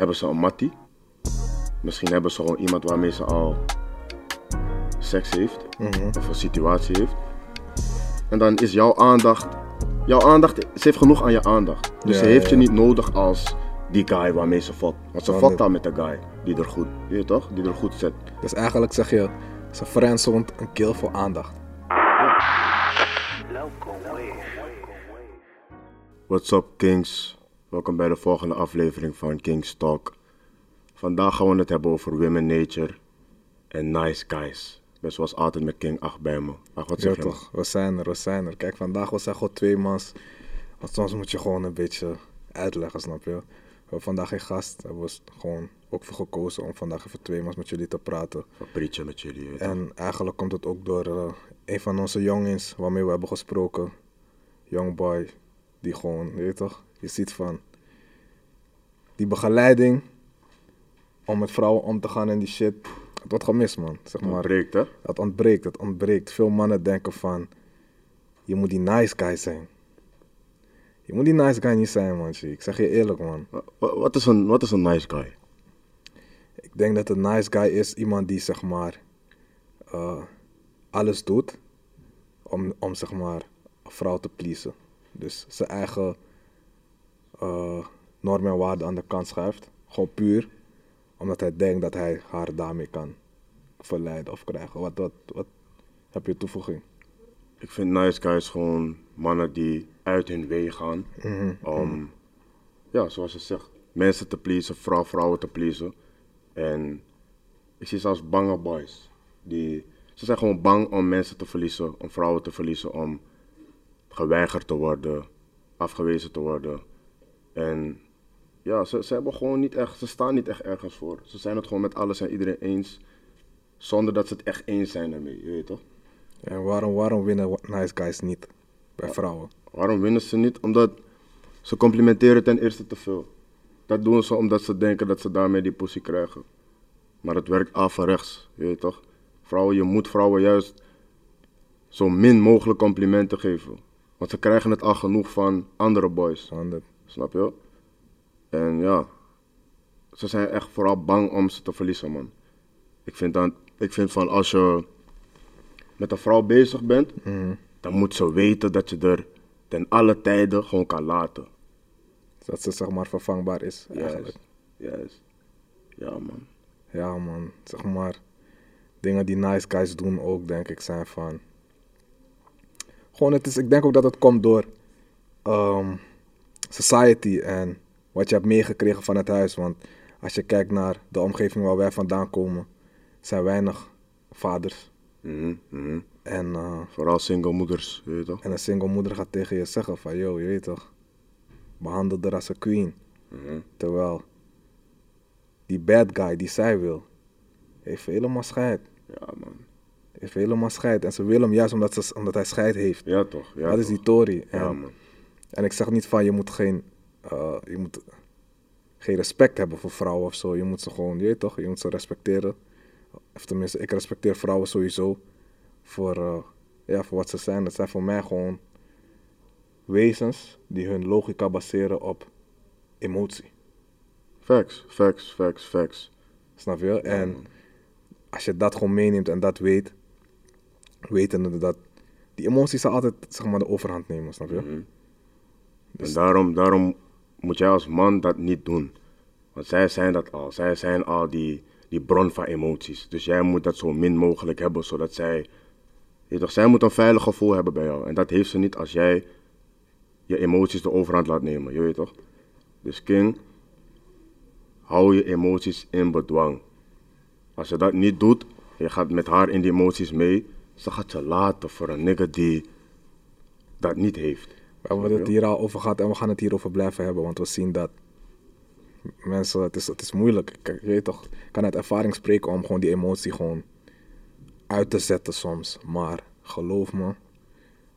hebben ze een mattie. Misschien hebben ze gewoon iemand waarmee ze al seks heeft. Of een situatie heeft. En dan is jouw aandacht. Jouw aandacht, ze heeft genoeg aan je aandacht. Dus Ja, ze heeft ja, je ja. niet nodig als die guy waarmee ze fot. Want ze fot al met de guy die er goed, je weet toch? Die er goed zit. Dus eigenlijk zeg je, ze friendzoned een kill voor aandacht. What's up Kings? Welkom bij de volgende aflevering van Kings Talk. Vandaag gaan we het hebben over women nature en nice guys. Ben zoals altijd met King 8 bij me. Ach, wat Ja zeg je? man? toch, we zijn er, we zijn er. Kijk, vandaag was er gewoon twee mans. Want soms moet je gewoon een beetje uitleggen, snap je? We hebben vandaag geen gast. Hebben we s- gewoon ook voor gekozen om vandaag even twee mans met jullie te praten. Van preachen met jullie. je? En eigenlijk komt het ook door eh, een van onze jongens waarmee we hebben gesproken. Young boy, die gewoon, je weet toch, je ziet van die begeleiding om met vrouwen om te gaan en die shit. Het wordt gemist, man. Zeg maar, Ontbreekt, hè? het ontbreekt, het ontbreekt. Veel mannen denken van, je moet die nice guy zijn. Je moet die nice guy niet zijn, man. Ik zeg je eerlijk, man. Wa- wa- Wat is een, wat is een nice guy? Ik denk dat een nice guy is iemand die, zeg maar, eh, alles doet om, om, zeg maar, een vrouw te pleasen. Dus zijn eigen eh, normen en waarden aan de kant schuift. Gewoon puur omdat hij denkt dat hij haar daarmee kan verleiden of krijgen. Wat, wat, wat heb je toevoeging? Ik vind nice guys gewoon mannen die uit hun weg gaan Mhm, om, ja, zoals je zegt, mensen te pleasen, vrouw, vrouwen te pleasen. En ik zie zelfs bange boys. Die, ze zijn gewoon bang om mensen te verliezen, om vrouwen te verliezen, om geweigerd te worden, afgewezen te worden. En ja, ze, ze hebben gewoon niet echt, ze staan niet echt ergens voor. Ze zijn het gewoon met alles en iedereen eens, zonder dat ze het echt eens zijn ermee, je weet toch? En waarom, waarom winnen nice guys niet bij vrouwen? Waarom winnen ze niet? Omdat ze complimenteren ten eerste te veel. Dat doen ze omdat ze denken dat ze daarmee die pussy krijgen. Maar het werkt averechts, je weet toch? Vrouwen, je moet vrouwen juist zo min mogelijk complimenten geven. Want ze krijgen het al genoeg van andere boys, Want snap je? En ja, ze zijn echt vooral bang om ze te verliezen, man. Ik vind, dan, ik vind van als je met een vrouw bezig bent, dan moet ze weten dat je er ten alle tijden gewoon kan laten. dat ze zeg maar vervangbaar is eigenlijk. Juist, juist. Ja, man. Ja man, zeg maar. Dingen die nice guys doen ook, denk ik, zijn van... Gewoon, het is, ik denk ook dat het komt door ehm, society en wat je hebt meegekregen van het huis. Want als je kijkt naar de omgeving waar wij vandaan komen, zijn weinig vaders. Mhm, mhm. En, eh, Vooral single moeders, weet je toch? en een single moeder gaat tegen je zeggen van, yo, je weet toch, behandel haar als een queen. Mhm. Terwijl die bad guy die zij wil, heeft helemaal scheid. Ja, man. Heeft helemaal scheid. En ze wil hem juist omdat, ze, omdat hij scheid heeft. Ja, toch? Ja, dat is die Tory. En, Ja, man. En ik zeg niet van je moet geen, eh, je moet geen respect hebben voor vrouwen of zo. Je moet ze gewoon, je weet toch, je moet ze respecteren. Of tenminste, ik respecteer vrouwen sowieso voor, eh, ja, voor wat ze zijn. Dat zijn voor mij gewoon wezens die hun logica baseren op emotie. Facts, facts, facts, facts. Snap je? En als je dat gewoon meeneemt en dat weet, wetende dat die emoties zal altijd zeg maar, de overhand nemen, snap je? Mhm. En daarom, daarom moet jij als man dat niet doen. Want zij zijn dat al. Zij zijn al die, die bron van emoties. Dus jij moet dat zo min mogelijk hebben, zodat zij... Toch, zij moet een veilig gevoel hebben bij jou. En dat heeft ze niet als jij je emoties de overhand laat nemen, je weet toch? Dus King, hou je emoties in bedwang. Als je dat niet doet, je gaat met haar in die emoties mee, ze gaat je laten voor een nigger die dat niet heeft. We hebben het hier al over gehad en we gaan het hierover blijven hebben, want we zien dat mensen, het is, het is moeilijk. Je weet toch, ik kan uit ervaring spreken om gewoon die emotie gewoon uit te zetten soms. Maar geloof me,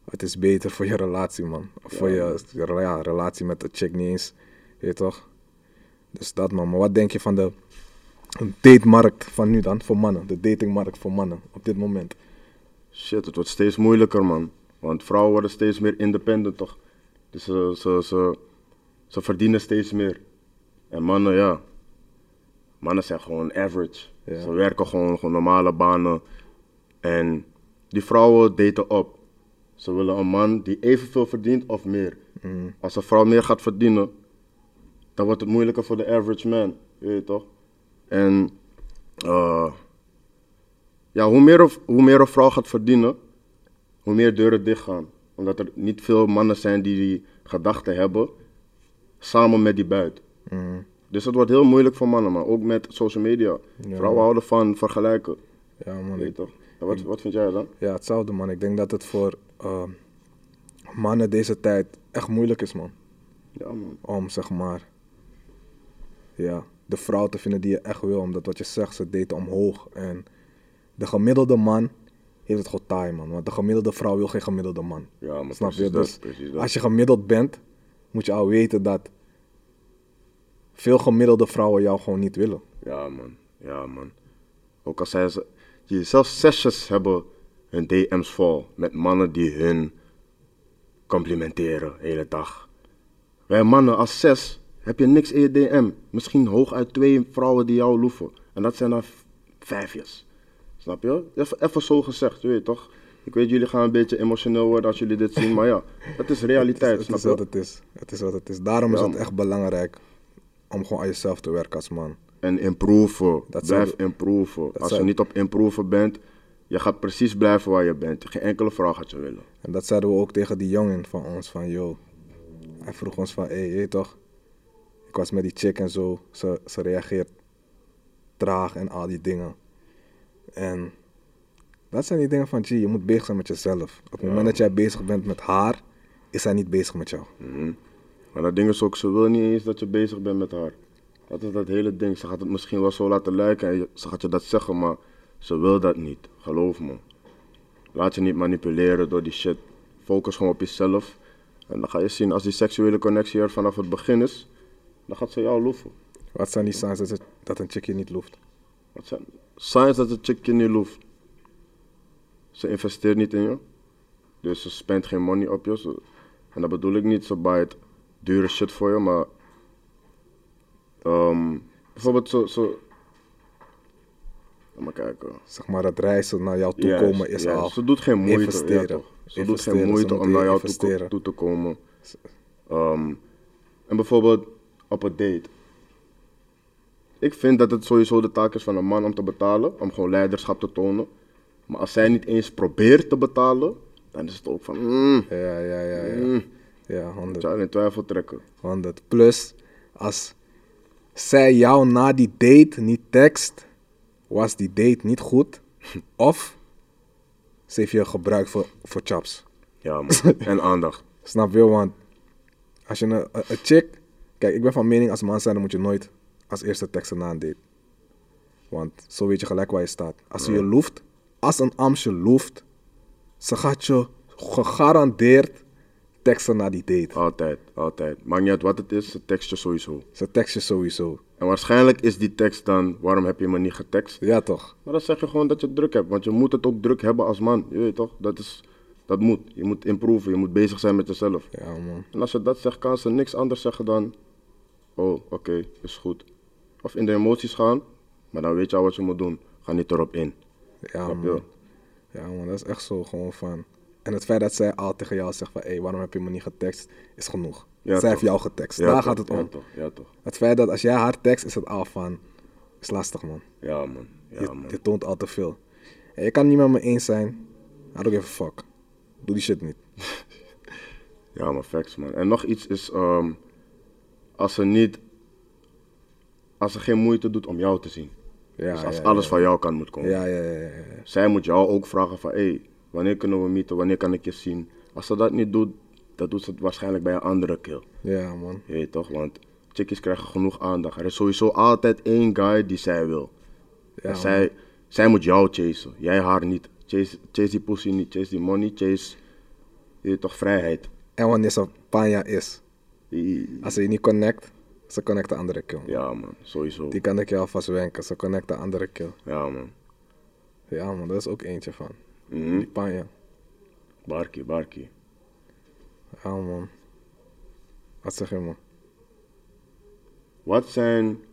het is beter voor je relatie, man. Voor je ja, relatie met de chick niet eens, weet toch? Dus dat, man. Maar wat denk je van de datemarkt van nu dan, voor mannen? De datingmarkt voor mannen op dit moment. Shit, het wordt steeds moeilijker, man. Want vrouwen worden steeds meer independent, toch? Dus ze, ze, ze, ze verdienen steeds meer. En mannen, ja, Mannen zijn gewoon average. Ja. Ze werken gewoon, gewoon normale banen. En die vrouwen daten op. Ze willen een man die evenveel verdient of meer. Mm. Als een vrouw meer gaat verdienen, dan wordt het moeilijker voor de average man. Je weet toch? En eh, ja, hoe meer, hoe meer een vrouw gaat verdienen, hoe meer deuren dicht gaan. Omdat er niet veel mannen zijn die die gedachten hebben, samen met die buit. Mm. Dus het wordt heel moeilijk voor mannen, maar ook met social media. Ja. Vrouwen houden van vergelijken. Ja, man. Weet toch? En wat, wat vind jij dan? ja, hetzelfde, man. Ik denk dat het voor eh, mannen deze tijd echt moeilijk is, man. Ja, man. Om, zeg maar, ja, de vrouw te vinden die je echt wil. Omdat wat je zegt, ze daten omhoog. En de gemiddelde man heeft het gewoon taai, man. Want de gemiddelde vrouw wil geen gemiddelde man. Ja, maar Snap je? Dus dat. als je gemiddeld bent, moet je al weten dat veel gemiddelde vrouwen jou gewoon niet willen. Ja, man. Ja, man. Ook al zijn ze... Je, zelfs zesjes hebben hun DM's vol met mannen die hun complimenteren de hele dag. Wij mannen als zes heb je niks in je DM. Misschien hooguit twee vrouwen die jou loeven. En dat zijn dan vijfjes. Snap je? Even, even zo gezegd, je weet toch? Ik weet, jullie gaan een beetje emotioneel worden als jullie dit zien, maar ja, het is realiteit, het, snap is je? wat het is. Het is wat het is. Daarom is het man. echt belangrijk om gewoon aan jezelf te werken als man. En improven. Dat Blijf improven. dat Als je niet op improven bent, je gaat precies blijven waar je bent. Geen enkele vrouw gaat je willen. En dat zeiden we ook tegen die jongen van ons, van yo. Hij vroeg ons van, hé, hey, je weet toch? Ik was met die chick en zo. Ze, ze reageert traag en al die dingen. En dat zijn die dingen van, gee, je moet bezig zijn met jezelf. Op het moment dat jij bezig bent met haar, is zij niet bezig met jou. Mhm. Maar dat ding is ook, ze wil niet eens dat je bezig bent met haar. Dat is dat hele ding. Ze gaat het misschien wel zo laten lijken en ze gaat je dat zeggen, maar ze wil dat niet. Geloof me. Laat je niet manipuleren door die shit. Focus gewoon op jezelf. En dan ga je zien, als die seksuele connectie er vanaf het begin is, dan gaat ze jou loeven. Wat zijn die signs dat, het- dat een chick je niet loeft? Wat zijn signs dat chick je niet loeft? Ze investeert niet in je. Dus ze spendt geen money op je. Ze- en dat bedoel ik niet, ze buit dure shit voor je, maar... ehm, bijvoorbeeld zo... zo Laat maar kijken. Zeg maar, het reizen naar jou toe komen is juist. al... Ze doet geen moeite. investeren. Ja. Ze doet geen moeite om naar jou toe, toe te komen. Ehm, en bijvoorbeeld op een date. Ik vind dat het sowieso de taak is van een man om te betalen, om gewoon leiderschap te tonen. Maar als zij niet eens probeert te betalen, dan is het ook van, mm, Ja, ja, ja, ja. mm, Ja, moet 100. je haar in twijfel trekken. 100. Plus, als zij jou na die date niet tekst, was die date niet goed. Of ze heeft je gebruikt voor, voor chaps. Ja man, en aandacht. Snap je? Want als je een, een, een chick... Kijk, ik ben van mening als man zijn, dan moet je nooit als eerste teksten date. Want zo weet je gelijk waar je staat. Als je loeft, als een amsje loeft, ze gaat je gegarandeerd teksten na die date. Altijd, altijd. Maakt niet uit wat het is, ze tekst je sowieso. Ze tekst je sowieso. En waarschijnlijk is die tekst dan, waarom heb je me niet getekst? Ja, toch? Maar dan zeg je gewoon dat je druk hebt, want je moet het ook druk hebben als man. Je weet toch, dat, is, dat moet. Je moet improven, je moet bezig zijn met jezelf. Ja, man. En als je dat zegt, kan ze niks anders zeggen dan, oh, oké, is goed. Of in de emoties gaan, maar dan weet je al wat je moet doen. Ga niet erop in. Ja, Snap je? man. Ja, man, dat is echt zo gewoon van. En het feit dat zij al tegen jou zegt van, hé, waarom heb je me niet getekst, is genoeg. Ja, zij toch. heeft jou getekst. Ja, Daar toch, gaat het ja, om. toch, ja, toch. Het feit dat als jij haar tekst, is het al van, is lastig, man. Ja, man. Ja, je, man. je toont al te veel. En je kan niet met me eens zijn. Don't give a fuck. Doe die shit niet. Ja, maar facts, man. En nog iets is, ehm, als ze niet, als ze geen moeite doet om jou te zien. Ja, dus als ja, alles ja. van jou kan moet komen. Ja, ja, ja. Zij moet jou ook vragen van, hé, hey, wanneer kunnen we meeten, wanneer kan ik je zien? Als ze dat niet doet, dan doet ze het waarschijnlijk bij een andere kill. Ja, man. Je weet toch, want chickies krijgen genoeg aandacht. Er is sowieso altijd één guy die zij wil. En zij, zij moet jou chasen, jij haar niet. Chase, chase die pussy niet, chase die money, chase, je weet toch, vrijheid. En wanneer ze panja is. Die- Als ze je niet connect, ze connect de andere kill. Ja man, sowieso. Die kan ik je alvast wenken. Ze connect de andere kill. Ja man. Ja, man, dat is ook eentje van. Mhm. Die panja. Barkie, barkie. Ja, man. Wat zeg je, man? Wat zijn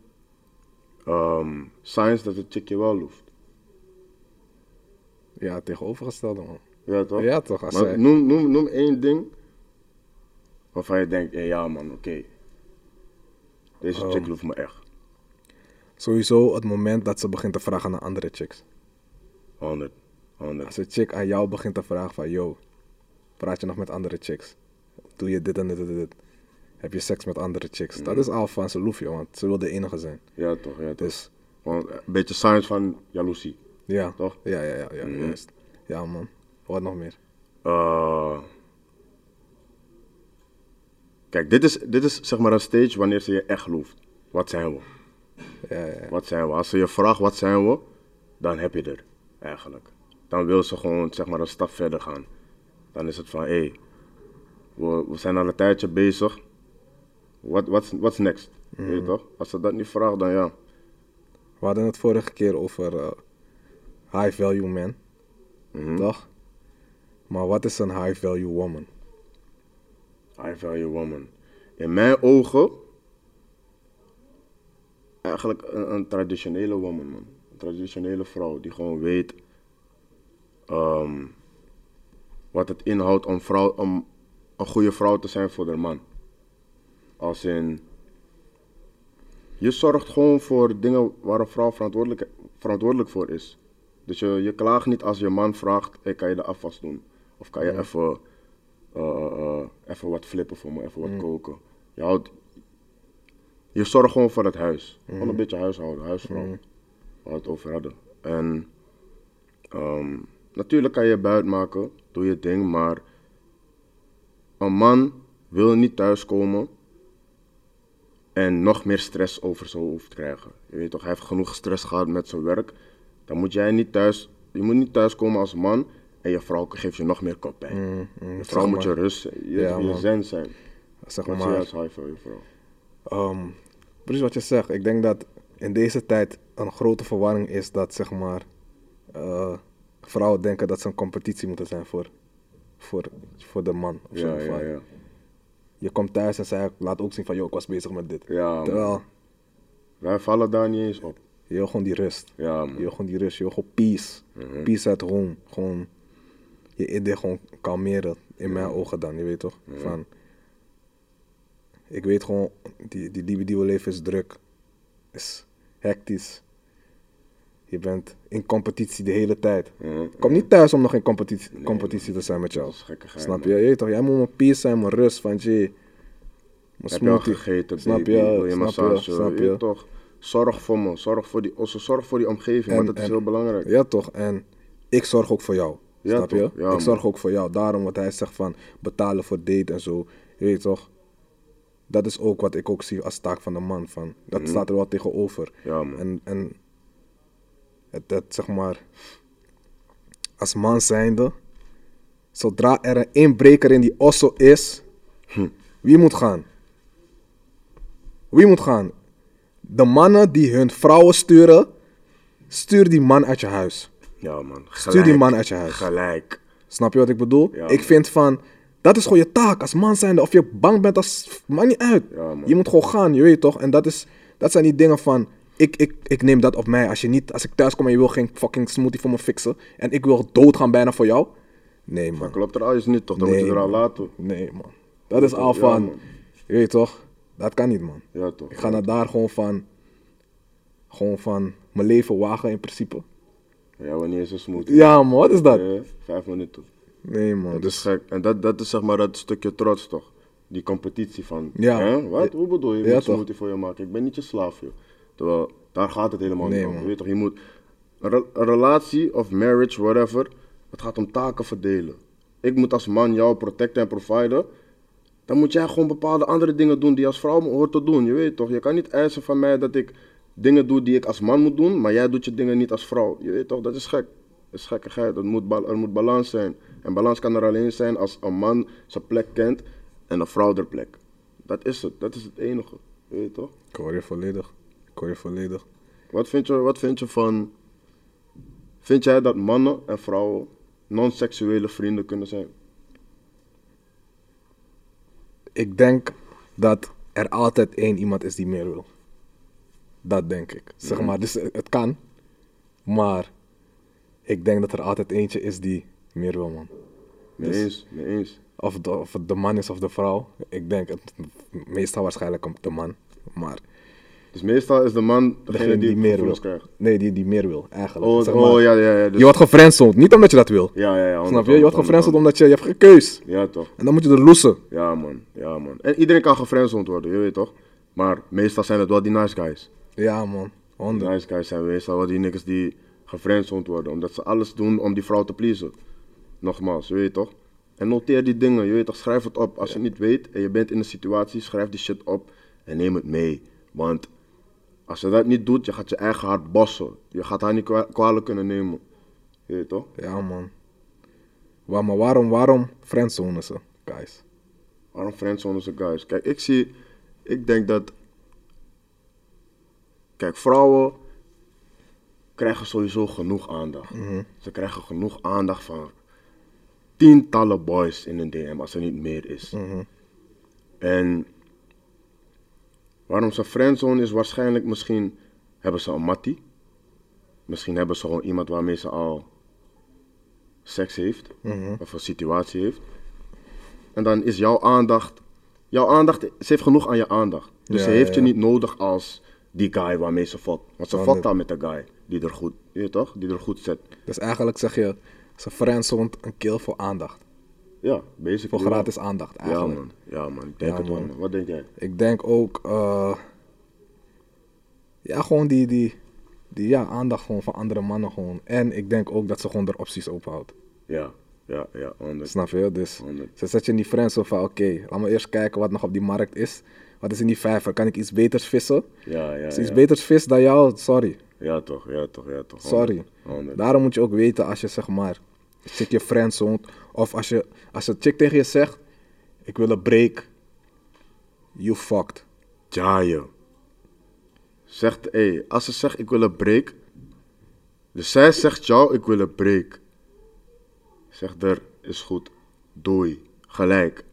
ehm signs dat het chick je wel loeft. Ja, tegenovergestelde man. Ja, toch? Ja, toch? Als Maar zij- noem, noem, noem één ding waarvan je denkt, eh, ja man, oké. Deze Ehm. chick loeft me echt. Sowieso het moment dat ze begint te vragen naar andere chicks. 100. 100. Als een chick aan jou begint te vragen van, yo, praat je nog met andere chicks? Doe je dit en dit en dit? Heb je seks met andere chicks? Dat Mhm. is al van ze loefje, want ze wil de enige zijn. Ja, toch? Ja, toch. Dus Gewoon een beetje signs van jaloezie, ja, toch? ja, ja, ja, ja Mhm. juist. Ja man, wat nog meer? Eh, kijk, dit is, dit is zeg maar een stage wanneer ze je echt gelooft. Wat zijn we? Ja, ja, ja. Wat zijn we? Als ze je vraagt wat zijn we, dan heb je er eigenlijk. Dan wil ze gewoon zeg maar een stap verder gaan. Dan is het van, hé, hey, we, we zijn al een tijdje bezig. Wat what's, what's next? Weet je toch? Als ze dat niet vraagt, dan ja. We hadden het vorige keer over eh, high value man, Mhm. toch? Maar wat is een high value woman? High value woman. In mijn ogen, eigenlijk een, een traditionele woman, man. Een traditionele vrouw die gewoon weet ehm, wat het inhoudt om, vrouw, om een goede vrouw te zijn voor de man. Als in, je zorgt gewoon voor dingen waar een vrouw verantwoordelijk, verantwoordelijk voor is. Dus je, je klaagt niet als je man vraagt, hey, kan je de afwas doen? Of kan je even, even wat flippen voor me, even wat koken? Je, houdt, je zorgt gewoon voor het huis. Gewoon een beetje huishouden, huisvrouw. Waar we het over hadden. En ehm, natuurlijk kan je buit maken, doe je ding, maar een man wil niet thuiskomen en nog meer stress over zijn hoofd krijgen. Je weet toch, hij heeft genoeg stress gehad met zijn werk. Dan moet jij niet thuis, je moet niet thuiskomen als man en je vrouw geeft je nog meer koppijn. Mm, mm, je vrouw moet je rust, je, Ja, je zen zijn. Zeg Wat je maar, high voor je vrouw? Ehm, precies wat je zegt. Ik denk dat in deze tijd een grote verwarring is dat zeg maar eh, vrouwen denken dat ze een competitie moeten zijn voor, voor, voor de man. Of zo. Ja, ja, ja. Je komt thuis en zij laat ook zien van, joh, ik was bezig met dit. Ja, man. Terwijl, Wij vallen daar niet eens op. je wil gewoon die rust. Ja, Je wil gewoon die rust. Je wil gewoon peace. Mhm. Peace at home. Gewoon je idee gewoon kalmeren. In mijn ogen dan, je weet toch? Van, ik weet gewoon, die, die liefde die we leven is druk. Is hectisch. Je bent in competitie de hele tijd. Kom niet thuis om nog in competitie, competitie te zijn met jou. Snap je? Je weet toch? Jij moet mijn peace zijn, mijn rust. Van, jee, mijn Heb je al gegeten, Snap je? Wil je Snap je? massage? Snap Je toch? Zorg voor me. Zorg voor die, zorg voor die omgeving, want dat is heel belangrijk. Ja, toch? En ik zorg ook voor jou. Ja, snap je? Ja, ik man. zorg ook voor jou. Daarom wat hij zegt van betalen voor date en zo. Je weet toch? Dat is ook wat ik ook zie als taak van de man. Van, dat staat er wel tegenover. Mhm. Ja, man. En, en het, het, zeg maar, als man zijnde, zodra er een inbreker in die osso is, Hm. wie moet gaan? Wie moet gaan? De mannen die hun vrouwen sturen, stuur die man uit je huis. Ja, man. Stuur die Gelijk. man uit je huis. Gelijk. Snap je wat ik bedoel? Ja, ik man. vind van, dat is gewoon je taak als man zijnde. Of je bang bent, als, maakt niet uit. Ja, je moet gewoon gaan, je weet toch? En dat, is, dat zijn die dingen van, ik, ik, ik neem dat op mij. Als, je niet, als ik thuis kom en je wil geen fucking smoothie voor me fixen. En ik wil doodgaan bijna voor jou. Nee, Maar man. klopt er alles niet, toch? Dan Nee, moet je er al laten. Nee, man. Dat is al Ja, van, man. je weet toch? Dat kan niet, man. Ja, toch? Ik ga naar daar gewoon van, gewoon van mijn leven wagen in principe. Ja, wanneer is een smoothie? Ja, man, wat is dat? Eh, vijf minuten. Nee, man. Dat Dus, is gek. En dat, dat is zeg maar dat stukje trots, toch? Die competitie van, Ja. hè? Wat? Hoe bedoel je? Je Ja, moet toch? smoothie voor je maken. Ik ben niet je slaaf, joh. Terwijl, daar gaat het helemaal Nee, niet om. weet toch, je moet... Een, re- een relatie of marriage, whatever, het gaat om taken verdelen. Ik moet als man jou protecten en providen. Dan moet jij gewoon bepaalde andere dingen doen die als vrouw hoort te doen. Je weet toch, je kan niet eisen van mij dat ik dingen doe die ik als man moet doen, maar jij doet je dingen niet als vrouw. Je weet toch, dat is gek. Dat is gekkigheid. Dat moet er moet balans zijn. En balans kan er alleen zijn als een man zijn plek kent en een vrouw haar plek. Dat is het. Dat is het enige. Je weet toch? ik hoor je volledig. Ik hoor je volledig. Wat vind je, wat vind je van... Vind jij dat mannen en vrouwen non-seksuele vrienden kunnen zijn? Ik denk dat er altijd één iemand is die meer wil. Dat denk ik. Zeg maar, dus het kan. Maar ik denk dat er altijd eentje is die meer wil, man. Mee Dus- eens, mee eens. Of, de, of het de man is of de vrouw. Ik denk het meestal waarschijnlijk om de man. Maar Dus meestal is de man degene degene die, die meer wil. krijgt. Nee, die, die meer wil, eigenlijk. Oh, Zeg oh maar, ja, ja, ja. Dus, Je wordt gefriendzoned, niet omdat je dat wil. ja, ja, ja. Snap je? Je wordt gefriendzoned om. omdat je, je hebt geen keus. Ja, toch. En dan moet je er loesen. Ja, man. Ja, man. En iedereen kan gefriendzoned worden, je weet toch? Maar meestal zijn het wel die nice guys. Ja, man. Die 100. nice guys zijn meestal wel die niggas die gefriendzoned worden. Omdat ze alles doen om die vrouw te pleasen. Nogmaals, je weet toch? En noteer die dingen, je weet toch? Schrijf het op. Als je het niet weet en je bent in een situatie, schrijf die shit op en neem het mee. Want als je dat niet doet, je gaat je eigen hart bossen. Je gaat haar niet kwa- kwalijk kunnen nemen. Je weet toch? Ja, man. Waar, maar waarom, waarom friendzonen ze, guys? Waarom friendzone ze guys? Kijk, ik zie, ik denk dat, kijk, vrouwen krijgen sowieso genoeg aandacht. Ze krijgen genoeg aandacht van tientallen boys in een DM als er niet meer is. En waarom ze friendzone is waarschijnlijk misschien hebben ze een mattie. Misschien hebben ze gewoon iemand waarmee ze al seks heeft of een situatie heeft. En dan is jouw aandacht, jouw aandacht, ze heeft genoeg aan je aandacht. Dus Ja, ze heeft ja, je ja. niet nodig als die guy waarmee ze fot. Want ze fot al met de guy die er goed, je toch, die er goed zet. Dus eigenlijk zeg je, ze friendzoned een kill voor aandacht. Ja, basically. Voor wel. gratis aandacht, Ja eigenlijk. man, ja man, ik denk Ja, het wel man. Wat denk jij? Ik denk ook, eh, ja, gewoon die, die, die ja, aandacht gewoon van andere mannen gewoon. En ik denk ook dat ze gewoon de opties openhoudt. Ja, ja, ja, 100. Snap je? Dus 100. ze zet je in die friendzone van, oké, laat me eerst kijken wat nog op die markt is. Wat is in die vijver? Kan ik iets beters vissen? Ja, ja, Als iets ja. beters vis dan jou, sorry. Ja toch, ja toch, ja toch. 100. Sorry. 100. Daarom moet je ook weten als je zeg maar chick je friendzoned of als je als een chick tegen je zegt ik wil een break, you fucked. Jaaien. Zegt, hé, als ze zegt ik wil een break. Dus zij zegt jou ik wil een break. Zegt er, is goed. Doei. Gelijk.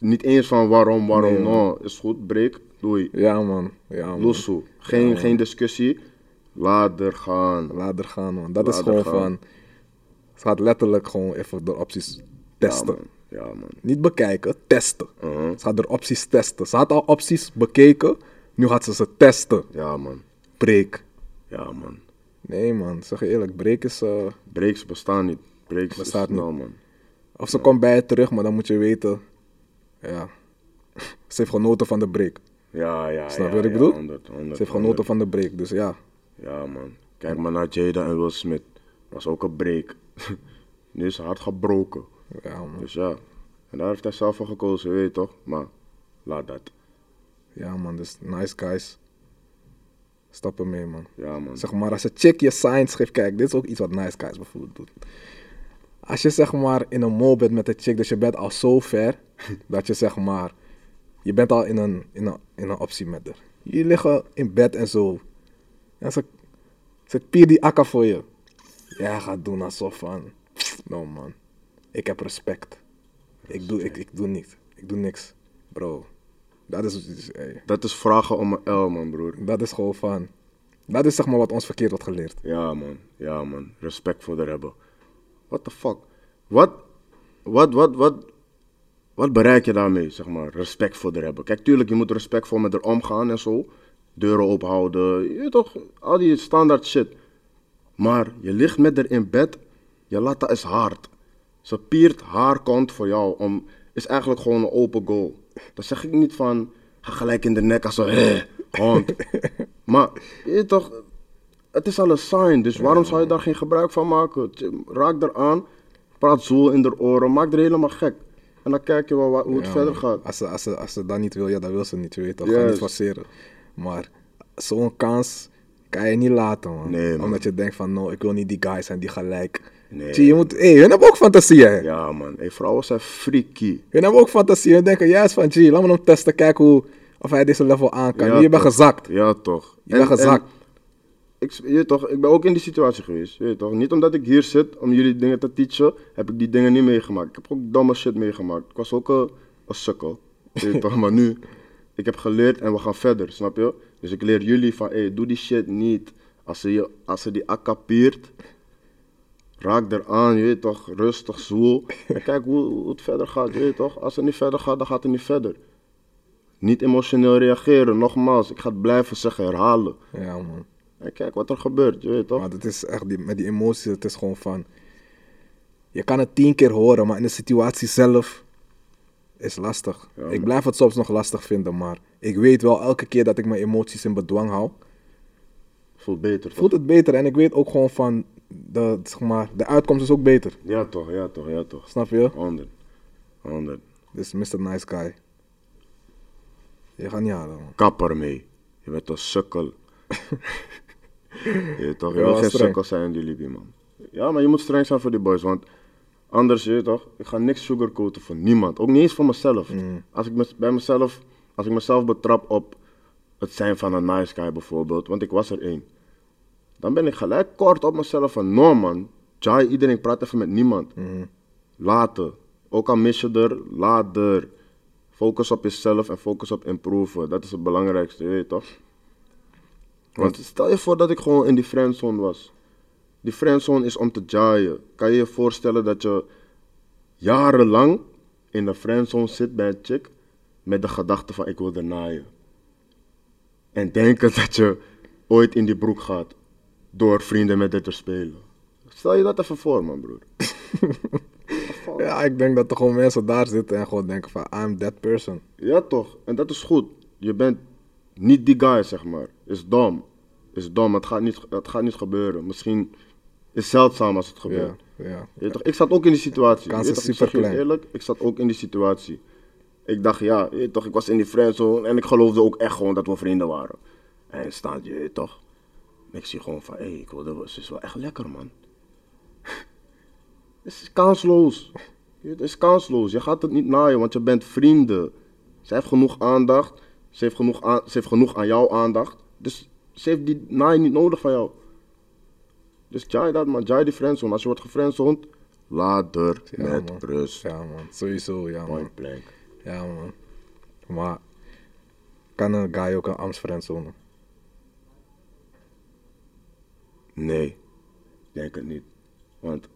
Niet eens van waarom, waarom, Nee, man. no. Is goed, break. Doei. Ja man, ja man. Geen, geen discussie. Laat er gaan. Laat er gaan man. Dat Laat is er gewoon gaan. van, ze gaat letterlijk gewoon even de opties testen. Ja man. Ja man. Niet bekijken, testen. Uh-huh. Ze gaat de opties testen. Ze had al opties bekeken, nu gaat ze ze testen. Ja man. Break. Ja man. Nee man, zeg je eerlijk, break is... eh, Breaks bestaan niet. Breaks Bestaat is snel man. Of ze komt bij je terug, maar dan moet je weten. Ja. Ze heeft genoten van de break. Ja, ja, Snap je ja, wat ik ja, bedoel? 100, 100, Ze heeft genoten van de break. Dus ja. Ja, man. Kijk maar naar Jada en Will Smith. Was ook een break. nu is ze hard gebroken. Ja man. Dus ja. En daar heeft hij zelf voor gekozen, weet je toch? Maar laat dat. Ja man, dus nice guys. Stap ermee man. Ja, man. Zeg maar, als je chick je signs geeft, kijk, dit is ook iets wat nice guys bijvoorbeeld doet. Als je zeg maar in een mall bent met een chick, dus je bent al zo ver, dat je zeg maar, je bent al in een, in een, in een optie met haar. Jullie liggen in bed en zo. En ze, ze pier die akka voor je. Jij gaat doen alsof van, no man, ik heb respect. Ik doe, ik, ik doe niet, ik doe niks. Bro, dat is, hey, Dat is vragen om een L, man, broer. dat is gewoon van, dat is zeg maar wat ons verkeerd wordt geleerd. Ja, man. Ja, man. Respect voor de hebben. What the fuck? Wat, wat, wat, wat, wat bereik je daarmee, zeg maar? Respect voor de hebben. Kijk, tuurlijk, je moet respectvol met haar omgaan en zo. Deuren ophouden, je toch, al die standaard shit. Maar je ligt met haar in bed, je latta is hard. Ze piert haar kont voor jou om, is eigenlijk gewoon een open goal. Dan zeg ik niet van, ga gelijk in de nek als een hond. Maar, je toch, het is al een sign, dus waarom zou je daar geen gebruik van maken? Raak er aan, praat zo in de oren, maak er helemaal gek. En dan kijk je wel wa- hoe het Ja, verder gaat. Als ze, als, ze, als ze dat niet wil, ja, dan wil ze niet, je weet toch. Ga niet forceren. Maar zo'n kans kan je niet laten, man. Nee, man. Omdat je denkt van, no, ik wil niet die guy zijn die gelijk... Nee. Zie, je moet... Hé, hun hebben ook fantasieën, hè. Ja man, hey, vrouwen zijn freaky. Hun hebben ook fantasieën. Hun denken juist van, gee, laat me hem testen, kijken hoe... Of hij deze level aan kan. Ja, je bent gezakt. Ja toch. Je bent gezakt. Ik, je toch, ik ben ook in die situatie geweest. Je toch? Niet omdat ik hier zit om jullie dingen te teachen, heb ik die dingen niet meegemaakt. Ik heb ook domme shit meegemaakt. Ik was ook een, sukkel. Je toch? Maar nu, ik heb geleerd en we gaan verder, snap je? Dus ik leer jullie van, hey, doe die shit niet. Als ze, je, als ze die accapeert, raak eraan, je weet toch, rustig, zwoel. En kijk hoe, het verder gaat, je toch. Als het niet verder gaat, dan gaat het niet verder. Niet emotioneel reageren, nogmaals. Ik ga het blijven zeggen, herhalen. Ja, man. En kijk wat er gebeurt, je weet toch. Maar het is echt, die, met die emoties, het is gewoon van... Je kan het tien keer horen, maar in de situatie zelf is lastig. Ja, ik blijf het soms nog lastig vinden, maar ik weet wel elke keer dat ik mijn emoties in bedwang hou, Voelt beter, toch? voelt het beter. En ik weet ook gewoon van, de, zeg maar, de uitkomst is ook beter. Ja toch, ja toch, ja toch. Snap je? 100. 100. Dus Mr. Nice Guy. Je gaat niet halen, man. Kap ermee. Je bent een sukkel. je toch, je Ja, wil geen sukkel zijn in die Libië, man. Ja, maar je moet streng zijn voor die boys, want anders, je toch, ik ga niks sugarcoaten voor niemand. Ook niet eens voor mezelf. Mm. Als ik me, bij mezelf, als ik mezelf betrap op het zijn van een nice guy bijvoorbeeld, want ik was er één. Dan ben ik gelijk kort op mezelf van, no man, Jai, iedereen praat even met niemand. Mm. Later. Ook al mis je er, later. Focus op jezelf en focus op improven. Dat is het belangrijkste, je weet toch? Want stel je voor dat ik gewoon in die friendzone was. Die friendzone is om te jaaien. Kan je je voorstellen dat je jarenlang in de friendzone zit bij een chick met de gedachte van ik wil er naaien. En denken dat je ooit in die broek gaat door vrienden met dit te spelen. Stel je dat even voor, man, broer. Ja, ik denk dat er gewoon mensen daar zitten en gewoon denken van, I'm that person. Ja, toch? En dat is goed. Je bent niet die guy, zeg maar. Is dom. Is dom. Het gaat niet, het gaat niet gebeuren. Misschien is het zeldzaam als het gebeurt. ja. Toch? Ik zat ook in die situatie. Kans is je superklein. eerlijk, ik zat ook in die situatie. Ik dacht, ja, toch, ik was in die friendzone en ik geloofde ook echt gewoon dat we vrienden waren. En staat je, toch? En ik zie gewoon van, hé, hey, ik wilde, ze is wel echt lekker, man. Het is kansloos. Het is kansloos. Je gaat het niet naaien, want je bent vrienden. Ze heeft genoeg aandacht. Ze heeft genoeg aan, ze heeft genoeg aan jouw aandacht. Dus ze heeft die naai niet nodig van jou. Dus jai dat man, jai die friendzone. Als je wordt gefriendzoned, laat er Ja, met man. rust. Ja, man. Sowieso, ja, man. Point blank. Ja, man. Maar kan een guy ook een Amstfriendzone? Nee, ik denk het niet. Want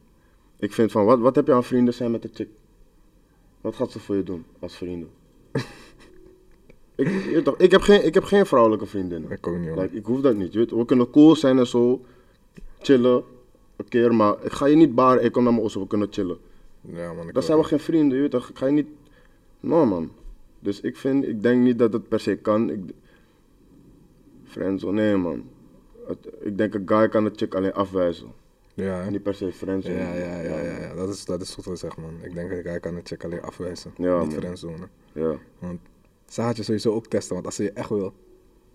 ik vind van, wat, wat heb je aan vrienden zijn met de chick? Wat gaat ze voor je doen als vrienden? ik, je toch, ik, heb geen, ik heb geen vrouwelijke vriendinnen. Ik ook niet, hoor. Like, ik hoef dat niet. Je weet, we kunnen cool zijn en zo, chillen een keer, maar ik ga je niet baren, ik kom naar mijn osso, we kunnen chillen. Ja, man. Dan zijn we geen vrienden, je weet toch? Ik ga je niet... No, man. Dus ik vind, ik denk niet dat het per se kan. Ik... Friendzone, nee, man. Het- ik denk een guy kan een chick alleen afwijzen. Ja, hè? Niet per se friendzone. Ja, ja, ja, ja, ja. Dat is, dat is goed gezegd, man. Ik denk dat ik kan een check alleen afwijzen. Ja, niet man. friendzone. Ja, Want ze gaat je sowieso ook testen, want als ze je echt wil,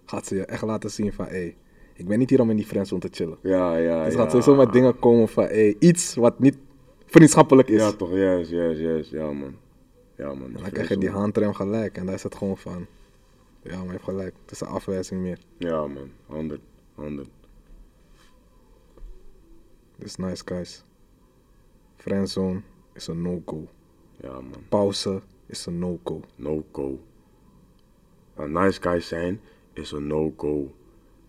gaat ze je echt laten zien van, hé, hey, ik ben niet hier om in die friendzone te chillen. ja, ja. Dus ja. gaat sowieso met dingen komen van, hé, hey, iets wat niet vriendschappelijk is. Ja, toch, juist, juist, juist. Ja, man. Ja, man. en dan krijg je die handrem gelijk en daar is het gewoon van, ja, maar je hebt gelijk. Het is een afwijzing meer. Ja, man. 100. 100. Dus nice, guys. Friendzone is een no-go. Ja, man. Pauze is een no-go. No-go. Een nice guy zijn is een no-go.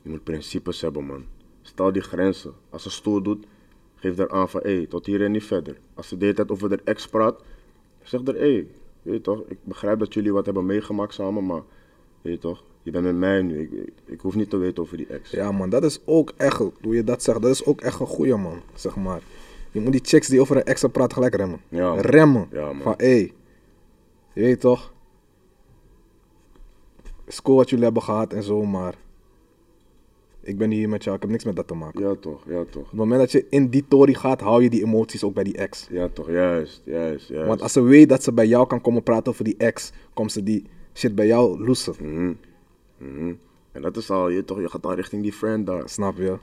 Je moet principes hebben, man. Stel die grenzen. Als ze stoer doet, geef er aan van, hé, tot hier en niet verder. Als ze de hele tijd over de ex praat, zeg er, hé, je weet toch, ik begrijp dat jullie wat hebben meegemaakt samen, maar, je weet toch, je bent met mij nu. Ik, ik, ik hoef niet te weten over die ex. Ja, man, dat is ook echt, hoe je dat zegt, dat is ook echt een goeie, man. Zeg maar. Je moet die chicks die over een ex praten gelijk remmen. Ja. Remmen. Ja, man. Van, hé, hey, je weet toch? Cool wat jullie hebben gehad en zo, maar ik ben hier met jou, ik heb niks met dat te maken. Ja, toch, ja, toch. Op het moment dat je in die tory gaat, hou je die emoties ook bij die ex. Ja, toch, juist, juist, juist. Want als ze weet dat ze bij jou kan komen praten over die ex, komt ze die shit bij jou loesen. Mhm. Mhm. En dat is al, je, toch, je gaat al richting die friend daar. Snap je?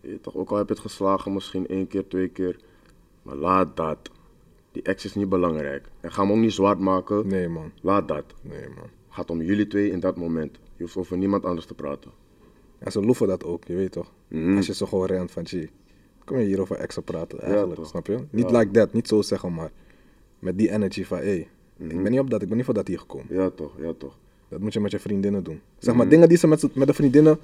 Je toch, ook al heb je het geslagen, misschien één keer, twee keer. Maar laat dat. Die ex is niet belangrijk. En ga hem ook niet zwart maken. Nee, man. Laat dat. Nee, man. Het gaat om jullie twee in dat moment. Je hoeft over niemand anders te praten. En ze loeven dat ook, je weet toch? Mhm. Als je zo gewoon rent van, gee, kom je hier over exen praten eigenlijk, snap je? Niet Ja. like that, niet zo zeggen, maar met die energy van, hé, hey, ik ben niet op dat, ik ben niet voor dat hier gekomen. Ja, toch, ja, toch. Dat moet je met je vriendinnen doen. Zeg maar, dingen die ze met, met de vriendinnen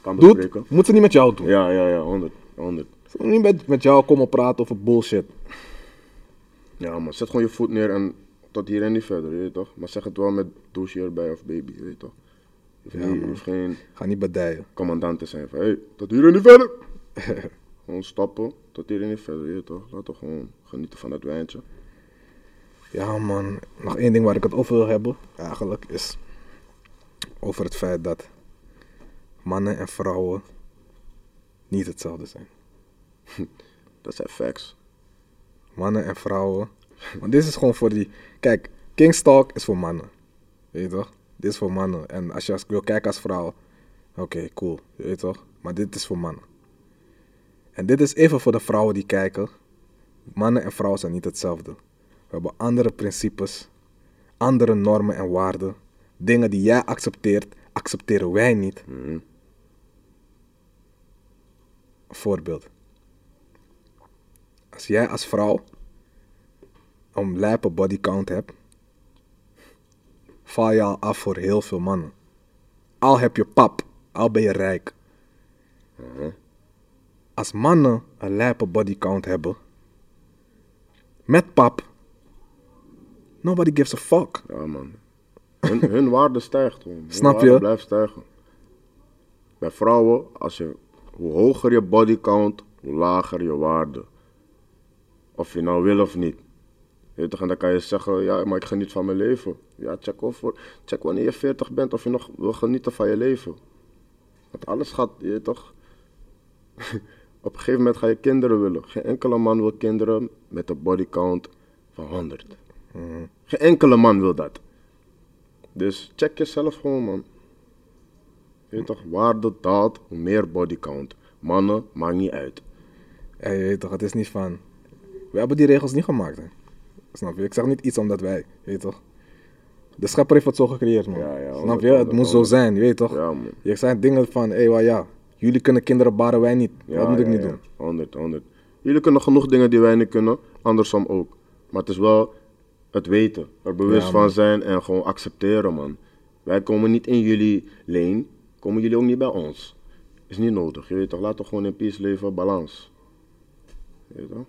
Kan doet, moet ze niet met jou doen. Ja, ja, ja, 100. 100. Ze moet niet met, met jou komen praten over bullshit. Ja, man, zet gewoon je voet neer en tot hier en niet verder, je weet toch? Maar zeg het wel met douche erbij of baby, je weet toch? Je hoeft, Ja, niet- je man. hoeft geen Ga niet bedijen. commandant te zijn van, hé, hey, tot hier en niet verder. gewoon stappen, tot hier en niet verder, je weet toch? Laten we gewoon genieten van het wijntje. Ja man, nog één ding waar ik het over wil hebben, eigenlijk, is over het feit dat mannen en vrouwen niet hetzelfde zijn. Dat zijn facts. Mannen en vrouwen. Want dit is gewoon voor die. Kijk, Kingstalk is voor mannen. Weet je toch? Dit is voor mannen. En als je als, wil kijken als vrouw, oké, cool. Je weet toch? Maar dit is voor mannen. En dit is even voor de vrouwen die kijken. Mannen en vrouwen zijn niet hetzelfde. We hebben andere principes, andere normen en waarden. Dingen die jij accepteert, accepteren wij niet. Mhm. Voorbeeld. Als jij als vrouw een lijpe bodycount hebt, val je al af voor heel veel mannen. Al heb je pap, al ben je rijk. Mhm. Als mannen een lijpe bodycount hebben, met pap, nobody gives a fuck. Ja, man. Hun, hun waarde stijgt. Hun Snap je? blijft stijgen. Bij vrouwen, als je, hoe hoger je body count, hoe lager je waarde. Of je nou wil of niet. Je weet toch, en dan kan je zeggen, ja, maar ik geniet van mijn leven. Ja, check, of, check wanneer je 40 bent of je nog wil genieten van je leven. Want alles gaat, je toch. Op een gegeven moment ga je kinderen willen. Geen enkele man wil kinderen met een body count van 100. Geen enkele man wil dat. Dus check jezelf gewoon, man. Je weet toch, waarde daalt, hoe meer body count. Mannen, maakt niet uit. Ja, je weet toch, het is niet van. We hebben die regels niet gemaakt, hè. Snap je? Ik zeg niet iets omdat wij, je weet toch. De schepper heeft het zo gecreëerd, man. Ja, ja, Snap je? 100%, Het moet zo zijn, je weet toch? Ja, man. Je zijn dingen van, hé, hey, ja, jullie kunnen kinderen baren, wij niet. Ja, Wat moet ik ja. doen? 100, 100. Jullie kunnen genoeg dingen die wij niet kunnen, andersom ook. Maar het is wel het weten, er bewust van zijn en gewoon accepteren, man. Wij komen niet in jullie lane, komen jullie ook niet bij ons. Is niet nodig, je weet toch, laten we gewoon in peace leven, balans. Je weet toch?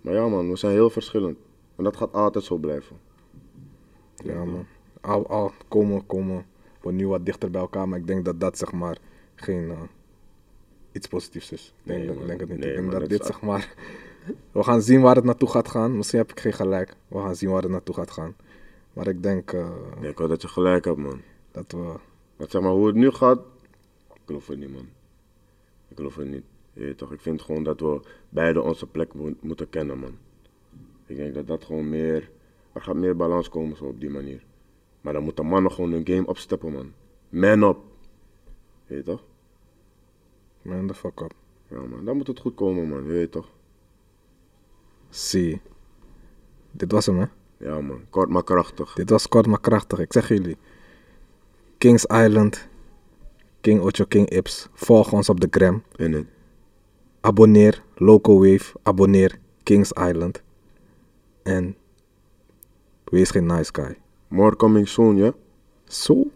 Maar ja, man, we zijn heel verschillend. En dat gaat altijd zo blijven. Ja, man. Al, al komen, komen we nu wat dichter bij elkaar, maar ik denk dat dat, zeg maar, geen eh, iets positiefs is. Ik denk, Nee, dat- denk het niet. Nee, ik denk man, dat dat dit, zeg maar, we gaan zien waar het naartoe gaat gaan. Misschien heb ik geen gelijk. We gaan zien waar het naartoe gaat gaan. Maar ik denk eh, ik hoop dat je gelijk hebt, man. dat we Want zeg maar, hoe het nu gaat, ik geloof het niet, man. Ik geloof het niet. Je toch, ik vind gewoon dat we beide onze plek mo- moeten kennen, man. Ik denk dat dat gewoon meer, er gaat meer balans komen zo op die manier. Maar dan moeten mannen gewoon hun game opsteppen, man. Man up. Je weet toch? man the fuck up. Ja, man. Dan moet het goed komen, man. Je weet toch? Zie. Dit was hem, hè? Ja, man. Kort maar krachtig. Dit was kort maar krachtig. Ik zeg jullie. Kings Island. King Ocho, King Ips. Volg ons op de gram. In het. Abonneer Loco Wave. Abonneer Kings Island. En wees geen nice guy. More coming soon, ja? Zo.